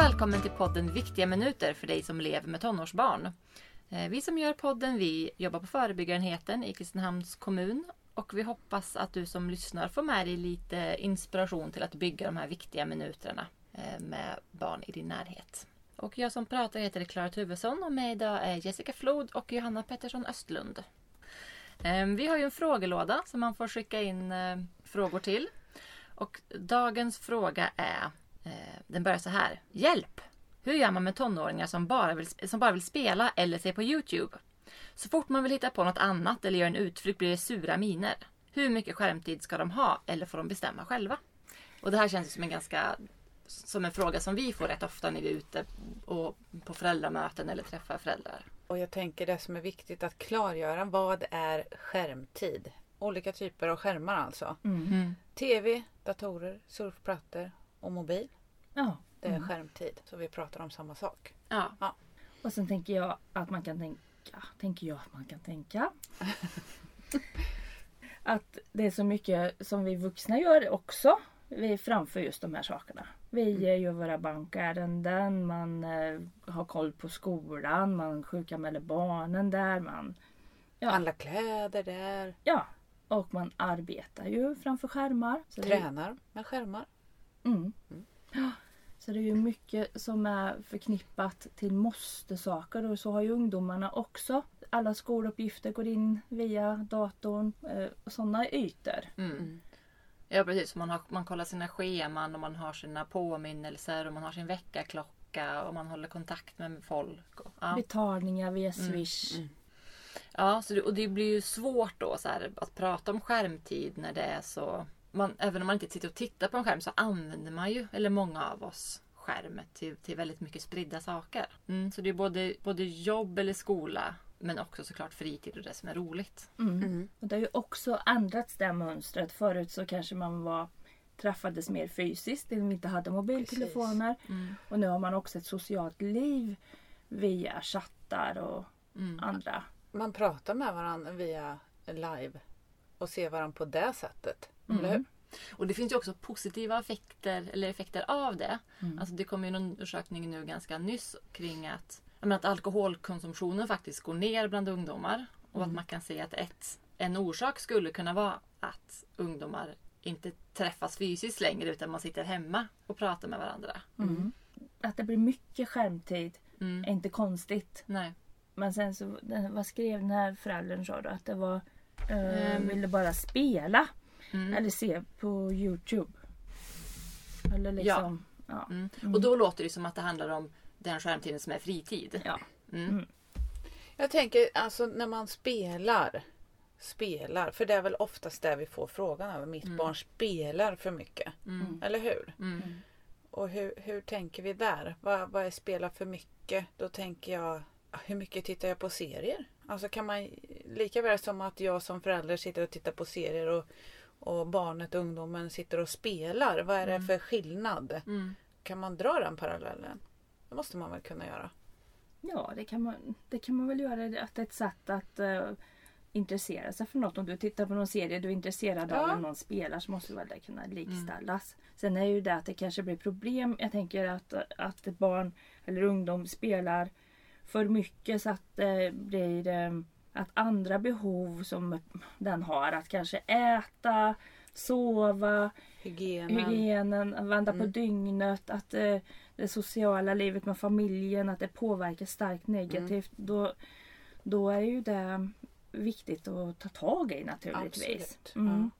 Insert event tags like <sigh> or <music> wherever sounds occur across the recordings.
välkommen till podden Viktiga minuter för dig som lever med tonårsbarn. Eh, vi som gör podden vi jobbar på förebyggarenheten i Kristinehamns kommun och vi hoppas att du som lyssnar får med dig lite inspiration till att bygga de här viktiga minuterna eh, med barn i din närhet. Och jag som pratar heter Klara Tuvesson och med idag är Jessica Flod och Johanna Pettersson Östlund. Eh, vi har ju en frågelåda som man får skicka in frågor till. Och dagens fråga är, den börjar så här. Hjälp! Hur gör man med tonåringar som bara, vill, som bara vill spela eller se på Youtube? Så fort man vill hitta på något annat eller göra en utflykt blir det sura miner. Hur mycket skärmtid ska de ha eller får de bestämma själva? Och det här känns som en ganska som en fråga som vi får rätt ofta när vi är ute och på föräldramöten eller träffar föräldrar. Och jag tänker det som är viktigt att klargöra. Vad är skärmtid? Olika typer av skärmar alltså. Mm. TV, datorer, surfplattor och mobil. Ja. Det är Mm. skärmtid. Så vi pratar om samma sak. Ja. Och sen tänker jag att man kan tänka, tänker jag att man kan tänka. <laughs> att det är så mycket som vi vuxna gör också. Vi framför just de här sakerna. Vi eh, gör våra bankärenden, man eh, har koll på skolan, man sjukanmäler barnen där. Man, Ja. Handla kläder där. ja, och man arbetar ju framför skärmar. Så det- Tränar med skärmar. Mm. Mm. Så det är ju mycket som är förknippat till måste-saker och så har ju ungdomarna också. Alla skoluppgifter går in via datorn eh, och sådana ytor. Mm. Mm. Ja precis, man, har, man kollar sina scheman och man har sina påminnelser och man har sin väckarklocka och man håller kontakt med folk. och- Ja, Betalningar via Swish. Mm. ja så det, och det blir ju svårt då så här, att prata om skärmtid när det är så... Man, även om man inte sitter och tittar på en skärm så använder man ju, eller många av oss, skärmen till, till väldigt mycket spridda saker. Mm, så det är både, både jobb eller skola men också såklart fritid och det som är roligt. Mm. Mm. Och det har ju också ändrats det här mönstret. Förut så kanske man var träffades mer fysiskt när vi inte hade mobiltelefoner. Mm. Och nu har man också ett socialt liv via chattar och Mm. andra. Man pratar med varandra via live. Och ser varandra på det sättet. Mm. Eller hur? Och det finns ju också positiva effekter, eller effekter av det. Mm. Alltså det kom ju en undersökning nu ganska nyss kring att, menar, att alkoholkonsumtionen faktiskt går ner bland ungdomar. Och att man kan se att ett, en orsak skulle kunna vara att ungdomar inte träffas fysiskt längre utan man sitter hemma och pratar med varandra. Mm. Att det blir mycket skärmtid Mm. är inte konstigt. Nej. Men sen så, vad skrev den här föräldern sa du? Att det var, eh, Ehm. ville bara spela Mm. eller se på Youtube. Eller liksom, ja. Mm. Mm. Och då låter det som att det handlar om den skärmtiden som är fritid. Ja. Mm. Mm. Jag tänker alltså när man spelar. Spelar. För det är väl oftast det vi får frågan över. Mitt Mm. barn spelar för mycket. Mm. Eller hur? Mm. Och hur, hur tänker vi där? Vad, vad är spela för mycket? Då tänker jag, hur mycket tittar jag på serier? Alltså kan man, lika väl som att jag som förälder sitter och tittar på serier och, och barnet, ungdomen sitter och spelar. Vad är det Mm. för skillnad? Mm. Kan man dra den parallellen? Det måste man väl kunna göra? ja, det kan, man, det kan man väl göra. Att det är ett sätt att eh, intressera sig för något. Om du tittar på någon serie du är intresserad av Ja. när någon spelar så måste väl det kunna likställas. Sen är ju det att det kanske blir problem. Jag tänker att, att ett barn eller ungdom spelar för mycket så att det blir eh, att andra behov som den har, att kanske äta, sova, Hygienen. hygienen, vända på Mm. dygnet, att eh, det sociala livet med familjen, att det påverkar starkt Mm. negativt. Då, då är ju det viktigt att ta tag i naturligtvis. Mm.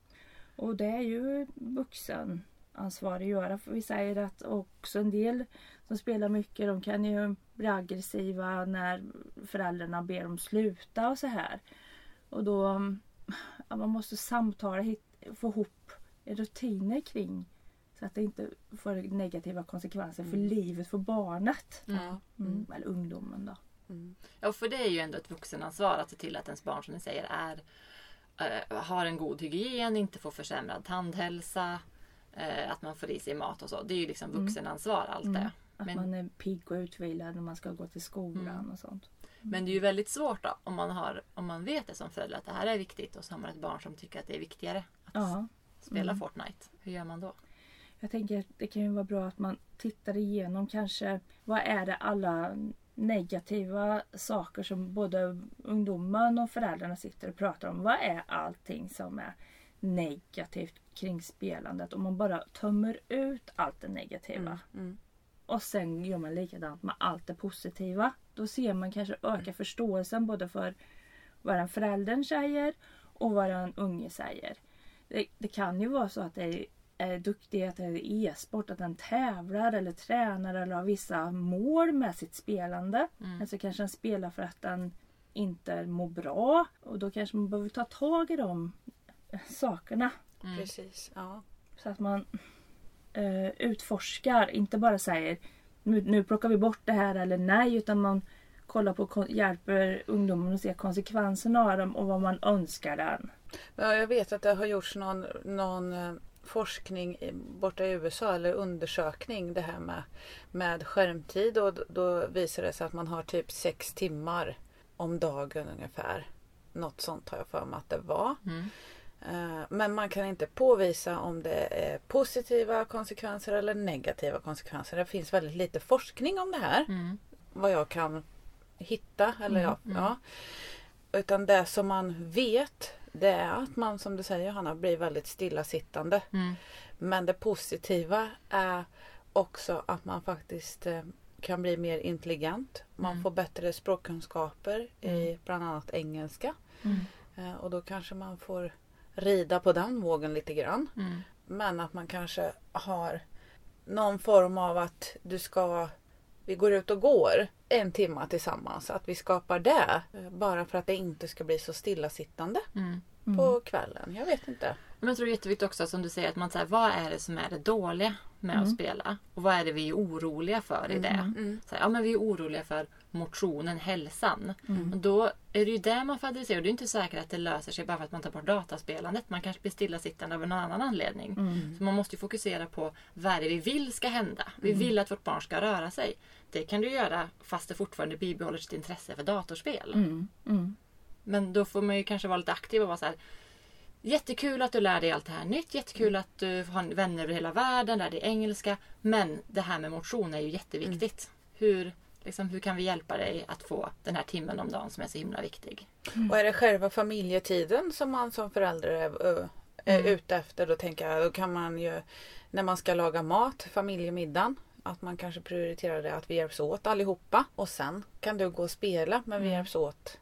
Och det är ju vuxenansvar att göra. För vi säger att också en del som spelar mycket de kan ju bli aggressiva när föräldrarna ber dem sluta och så här. Och då ja, man måste samtala, hit, få ihop rutiner kring så att det inte får negativa konsekvenser för Mm. livet för barnet. Mm. Mm. Eller ungdomen då. Mm. Ja, för det är ju ändå ett vuxenansvar att se till att ens barn som ni säger är, eh, har en god hygien, inte får försämrad tandhälsa, eh, att man får i sig mat och så. Det är ju liksom Mm. vuxenansvar allt Mm. det. Att Men- man är pigg och utvilad när man ska gå till skolan Mm. och sånt. Men det är ju väldigt svårt då om man, har, om man vet det som förälder att det här är viktigt och så har man ett barn som tycker att det är viktigare att Ja. spela Mm. Fortnite. Hur gör man då? Jag tänker att det kan ju vara bra att man tittar igenom kanske vad är det alla negativa saker som både ungdomen och föräldrarna sitter och pratar om. Vad är allting som är negativt kring spelandet? Om man bara tömmer ut allt det negativa. Mm. Och sen gör man likadant med allt det positiva. Då ser man kanske öka förståelsen både för vad den föräldern säger och vad den unge säger. Det, det kan ju vara så att det är, är duktighet eller e-sport, att den tävlar eller tränar eller har vissa mål med sitt spelande. Mm. Alltså kanske den spelar för att den inte mår bra och då kanske man behöver ta tag i de sakerna. Mm. Precis. Ja. Så att man eh, utforskar, inte bara säger nu, nu plockar vi bort det här eller nej utan man kollar på, kon- hjälper ungdomen att se konsekvenserna av dem och vad man önskar den. Ja, jag vet att det har gjorts någon, någon eh, forskning borta i USA eller undersökning det här med, med skärmtid och då visar det sig att man har typ sex timmar om dagen ungefär. Något sånt har jag för mig att det var. Mm. Eh, Men man kan inte påvisa om det är positiva konsekvenser eller negativa konsekvenser. Det finns väldigt lite forskning om det här. Mm. Vad jag kan hitta. Eller ja, mm. ja. Utan det som man vet det är att man som du säger Hanna blir väldigt stillasittande. Mm. Men det positiva är också att man faktiskt eh, kan bli mer intelligent. Man Mm. får bättre språkkunskaper i Mm. bland annat engelska. Mm. Eh, Och då kanske man får rida på den vågen lite grann. Mm. Men att man kanske har någon form av att du ska vi går ut och går en timme tillsammans. Att vi skapar det. eh, Bara för att det inte ska bli så stillasittande Mm. Mm. på kvällen. Jag vet inte. Men jag tror det är jätteviktigt också som du säger att man säger vad är det som är det dåliga med att Mm. spela? Och vad är det vi är oroliga för i det? Mm. Så här, ja men vi är oroliga för motionen, hälsan. Mm. Och då är det ju det man får adressera. Och det är inte säkert att det löser sig bara för att man tar bort dataspelandet. Man kanske blir stillasittande av en annan anledning. Mm. Så man måste ju fokusera på vad är det vi vill ska hända. Vi Mm. vill att vårt barn ska röra sig. Det kan du göra fast det fortfarande bibehåller sitt intresse för datorspel. Mm. Mm. Men då får man ju kanske vara lite aktiv och vara så här. Jättekul att du lär dig allt det här nytt. Jättekul att du har vänner över hela världen, lär dig engelska. Men det här med motion är ju jätteviktigt. Hur, liksom, hur kan vi hjälpa dig att få den här timmen om dagen som är så himla viktig? Och är det själva familjetiden som man som förälder är, är Mm. ute efter då tänker jag då kan man ju när man ska laga mat, familjemiddagen att man kanske prioriterar det att vi hjälps åt allihopa och sen kan du gå och spela men vi Mm. hjälps åt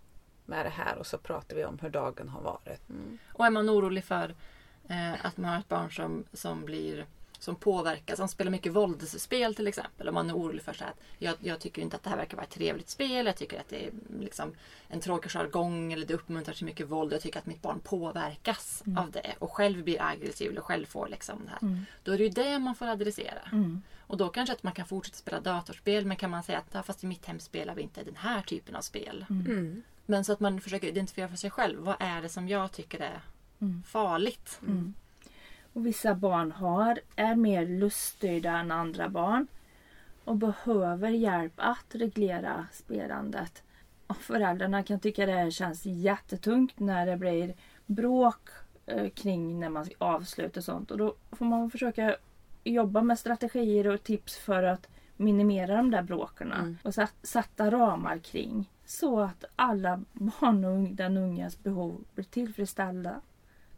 med det här och så pratar vi om hur dagen har varit. Mm. Och är man orolig för eh, att man har ett barn som, som blir som påverkas, som spelar mycket våldsspel till exempel. Om man är orolig för så här att jag, jag tycker inte att det här verkar vara ett trevligt spel. Jag tycker att det är liksom en tråkig jargong eller det uppmuntrar till mycket våld. Jag tycker att mitt barn påverkas Mm. av det och själv blir aggressiv eller själv får liksom det här. Mm. Då är det ju det man får adressera. Mm. Och då kanske att man kan fortsätta spela datorspel men kan man säga att fast i mitt hem spelar vi inte den här typen av spel. Mm. Men så att man försöker identifiera för sig själv. Vad är det som jag tycker är Mm. farligt? Och vissa barn har, är mer luststyrda än andra barn och behöver hjälp att reglera spelandet. Och föräldrarna kan tycka det känns jättetungt när det blir bråk eh, kring när man ska avsluta och sånt. Och då får man försöka jobba med strategier och tips för att minimera de där bråken Mm. och sätta ramar kring. Så att alla barn och den ungas behov blir tillfredsställda.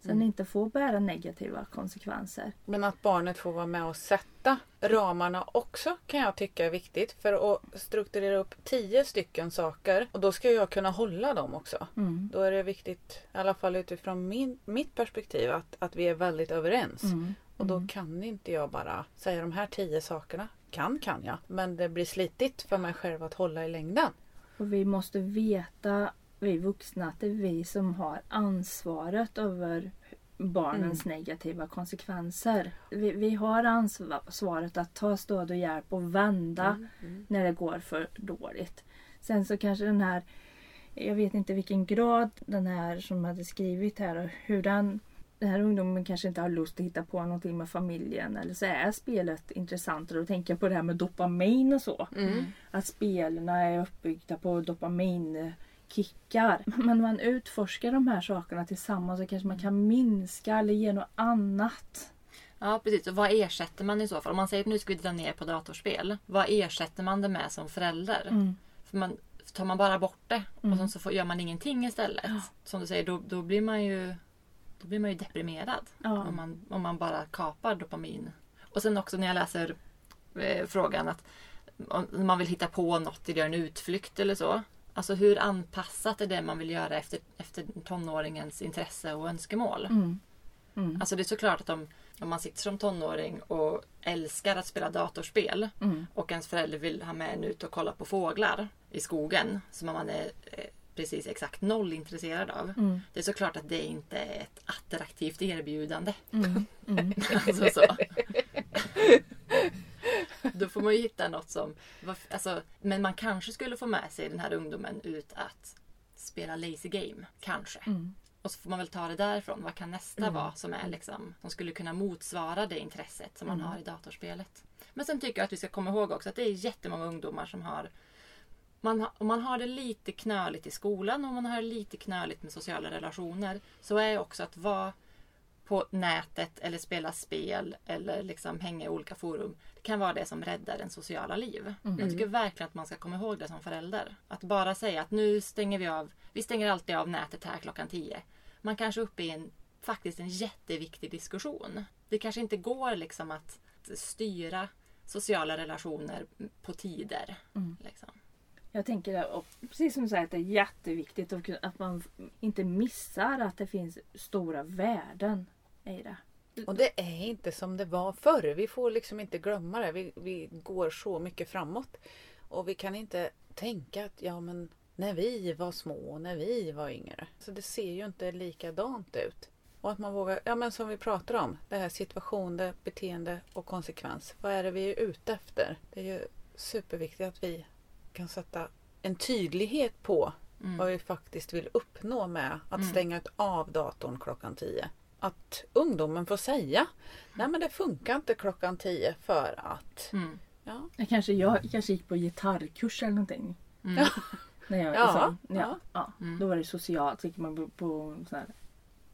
Sen Mm. inte får bära negativa konsekvenser. Men att barnet får vara med och sätta ramarna också kan jag tycka är viktigt. För att strukturera upp tio stycken saker och då ska jag kunna hålla dem också. Mm. Då är det viktigt, i alla fall utifrån min, mitt perspektiv, att, att vi är väldigt överens. Mm. Och då Mm. kan inte jag bara säga de här tio sakerna. Kan kan jag, men det blir slitigt för mig själv att hålla i längden. Och vi måste veta, vi vuxna, att det är vi som har ansvaret över barnens negativa konsekvenser. Vi, vi har ansvaret att ta stöd och hjälp och vända Mm, mm. när det går för dåligt. Sen så kanske den här, jag vet inte vilken grad den här som hade skrivit här och hur den den här ungdomen kanske inte har lust att hitta på någonting med familjen eller så är spelet intressantare. Då tänker jag på det här med dopamin och så. Mm. Att spelen är uppbyggda på dopaminkickar. Men man utforskar de här sakerna tillsammans så kanske man kan minska eller ge något annat. Ja precis, och vad ersätter man i så fall? Om man säger att nu ska vi dra ner på datorspel. Vad ersätter man det med som förälder? Mm. För man, tar man bara bort det och sen så får, gör man ingenting istället. Ja. Som du säger, då, då blir man ju då blir man ju deprimerad. Ja. Om, man, om man bara kapar dopamin. Och sen också när jag läser eh, frågan att om man vill hitta på något, eller göra en utflykt eller så. Alltså hur anpassat är det man vill göra efter, efter tonåringens intresse och önskemål? Mm. Mm. Alltså det är såklart att om, om man sitter som tonåring och älskar att spela datorspel Mm. och ens förälder vill ha med en ut och kolla på fåglar i skogen som man är eh, precis exakt noll intresserad av. Mm. Det är såklart att det inte är ett attraktivt erbjudande. Mm. Mm. <laughs> Alltså så. Man ju hitta något som... varf- Alltså, men man kanske skulle få med sig den här ungdomen ut att spela lazy game. Kanske. Mm. Och så får man väl ta det därifrån. Vad kan nästa vara som är liksom, som skulle kunna motsvara det intresset som man Mm. har i datorspelet. Men sen tycker jag att vi ska komma ihåg också att det är jättemånga ungdomar som har man, om man har det lite knöligt i skolan och man har det lite knöligt med sociala relationer så är också att vara på nätet eller spela spel eller liksom hänga i olika forum. Det kan vara det som räddar en sociala liv. Jag tycker verkligen att man ska komma ihåg det som förälder. Att bara säga att nu stänger vi av. Vi stänger alltid av nätet här klockan 10. Man kanske är uppe i en faktiskt en jätteviktig diskussion. Det kanske inte går liksom att styra sociala relationer på tider. Mm. Liksom. Jag tänker och precis som du säger att det är jätteviktigt att man inte missar att det finns stora värden det. Och det är inte som det var förr. Vi får liksom inte glömma det. Vi, vi går så mycket framåt. Och vi kan inte tänka att ja men när vi var små, när vi var yngre. Så det ser ju inte likadant ut. Och att man vågar, ja men som vi pratar om, det här situation, det beteende och konsekvens. Vad är det vi är ute efter? Det är ju superviktigt att vi kan sätta en tydlighet på Mm. vad vi faktiskt vill uppnå med att Mm. stänga av datorn klockan 10. Att ungdomen får säga Nej men det funkar inte klockan 10 för att Mm. ja, Jag kanske, jag kanske gick på gitarrkurs eller någonting. Mm. När jag, <laughs> Ja, så, ja, ja. ja. Mm. Då var det socialt. Så gick man på, på sån här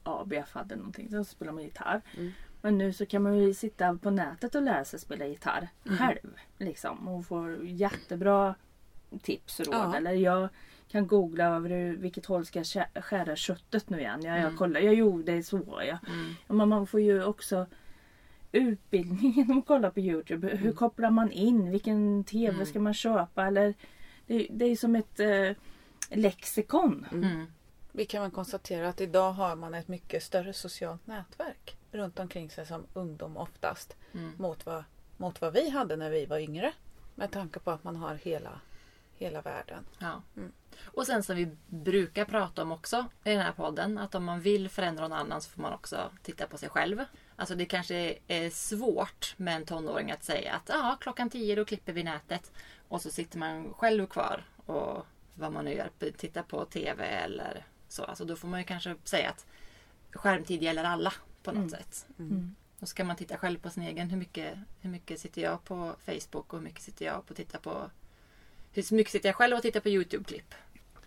ABF hade någonting. Så spelade man gitarr. Mm. Men nu så kan man ju sitta på nätet och lära sig spela gitarr Mm. själv. Liksom, och få jättebra tips och råd. Ja. Eller jag kan googla över vilket håll ska jag skä- skära köttet nu igen. Ja, jag Mm. kollar. Ja, jo, det är så. Ja. Mm. Men man får ju också utbildning genom <laughs> att kolla på Youtube. Hur kopplar man in? Vilken TV Mm. ska man köpa? Eller, det, det är som ett eh, lexikon. Mm. Vi kan väl konstatera att idag har man ett mycket större socialt nätverk runt omkring sig som ungdom oftast Mm. mot vad, mot vad vi hade när vi var yngre. Med tanke på att man har hela, hela världen. Ja. Mm. Och sen som vi brukar prata om också i den här podden. Att om man vill förändra någon annan så får man också titta på sig själv. Alltså det kanske är svårt med en tonåring att säga att ja, klockan 10 då klipper vi nätet. Och så sitter man själv kvar och vad man nu gör, tittar på TV eller så. Alltså då får man ju kanske säga att skärmtid gäller alla på något Mm. sätt. Mm. Och så kan man titta själv på sin egen. Hur mycket, hur mycket sitter jag på Facebook och hur mycket sitter jag på att titta på... Hur mycket sitter jag själv och tittar på Youtube-klipp?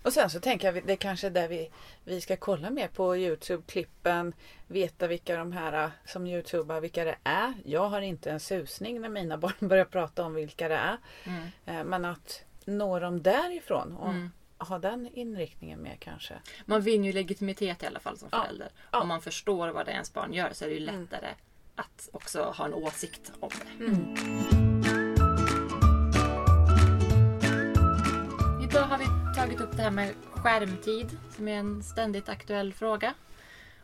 Och sen så tänker jag det är kanske är där vi, vi ska kolla mer på Youtube-klippen. Veta vilka de här äh, som Youtubar, vilka det är. Jag har inte en susning när mina <laughs> barn börjar prata om vilka det är. Mm. Eh, Men att nå dem därifrån och Mm. ha den inriktningen med kanske. Man vinner ju legitimitet i alla fall som förälder. Ja. Om man förstår vad det är ens barn gör så är det ju Mm. lättare att också ha en åsikt om det. Idag har vi tagit upp det här med skärmtid som är en ständigt aktuell fråga.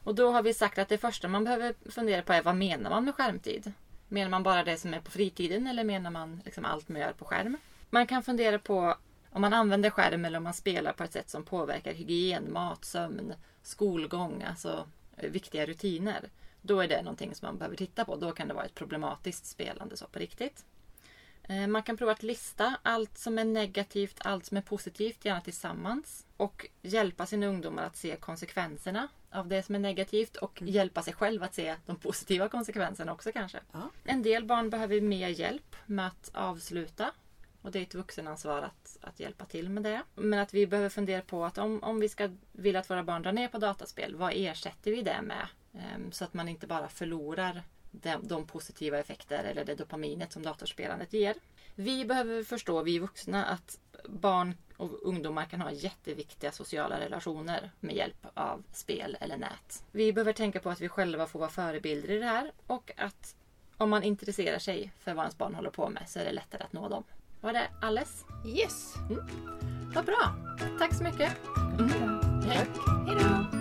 Och då har vi sagt att det första man behöver fundera på är vad menar man med skärmtid? Menar man bara det som är på fritiden eller menar man liksom allt man gör på skärm? Man kan fundera på om man använder skärm eller om man spelar på ett sätt som påverkar hygien, mat, sömn, skolgång, alltså eh, viktiga rutiner. Då är det någonting som man behöver titta på. Då kan det vara ett problematiskt spelande så på riktigt. Eh, Man kan prova att lista allt som är negativt, allt som är positivt, gärna tillsammans. Och hjälpa sina ungdomar att se konsekvenserna av det som är negativt och hjälpa sig själv att se de positiva konsekvenserna också kanske. Ja. En del barn behöver mer hjälp med att avsluta. Och det är ett vuxenansvar att, att hjälpa till med det. Men att vi behöver fundera på att om, om vi ska vilja att våra barn drar ner på dataspel, vad ersätter vi det med? Ehm, så att man inte bara förlorar de, de positiva effekter eller det dopaminet som datorspelandet ger. Vi behöver förstå, vi vuxna, att barn och ungdomar kan ha jätteviktiga sociala relationer med hjälp av spel eller nät. Vi behöver tänka på att vi själva får vara förebilder i det här och att om man intresserar sig för vad ens barn håller på med så är det lättare att nå dem. Var det alles? Yes! Vad bra! Tack så mycket! Mm. Hej! Hej då!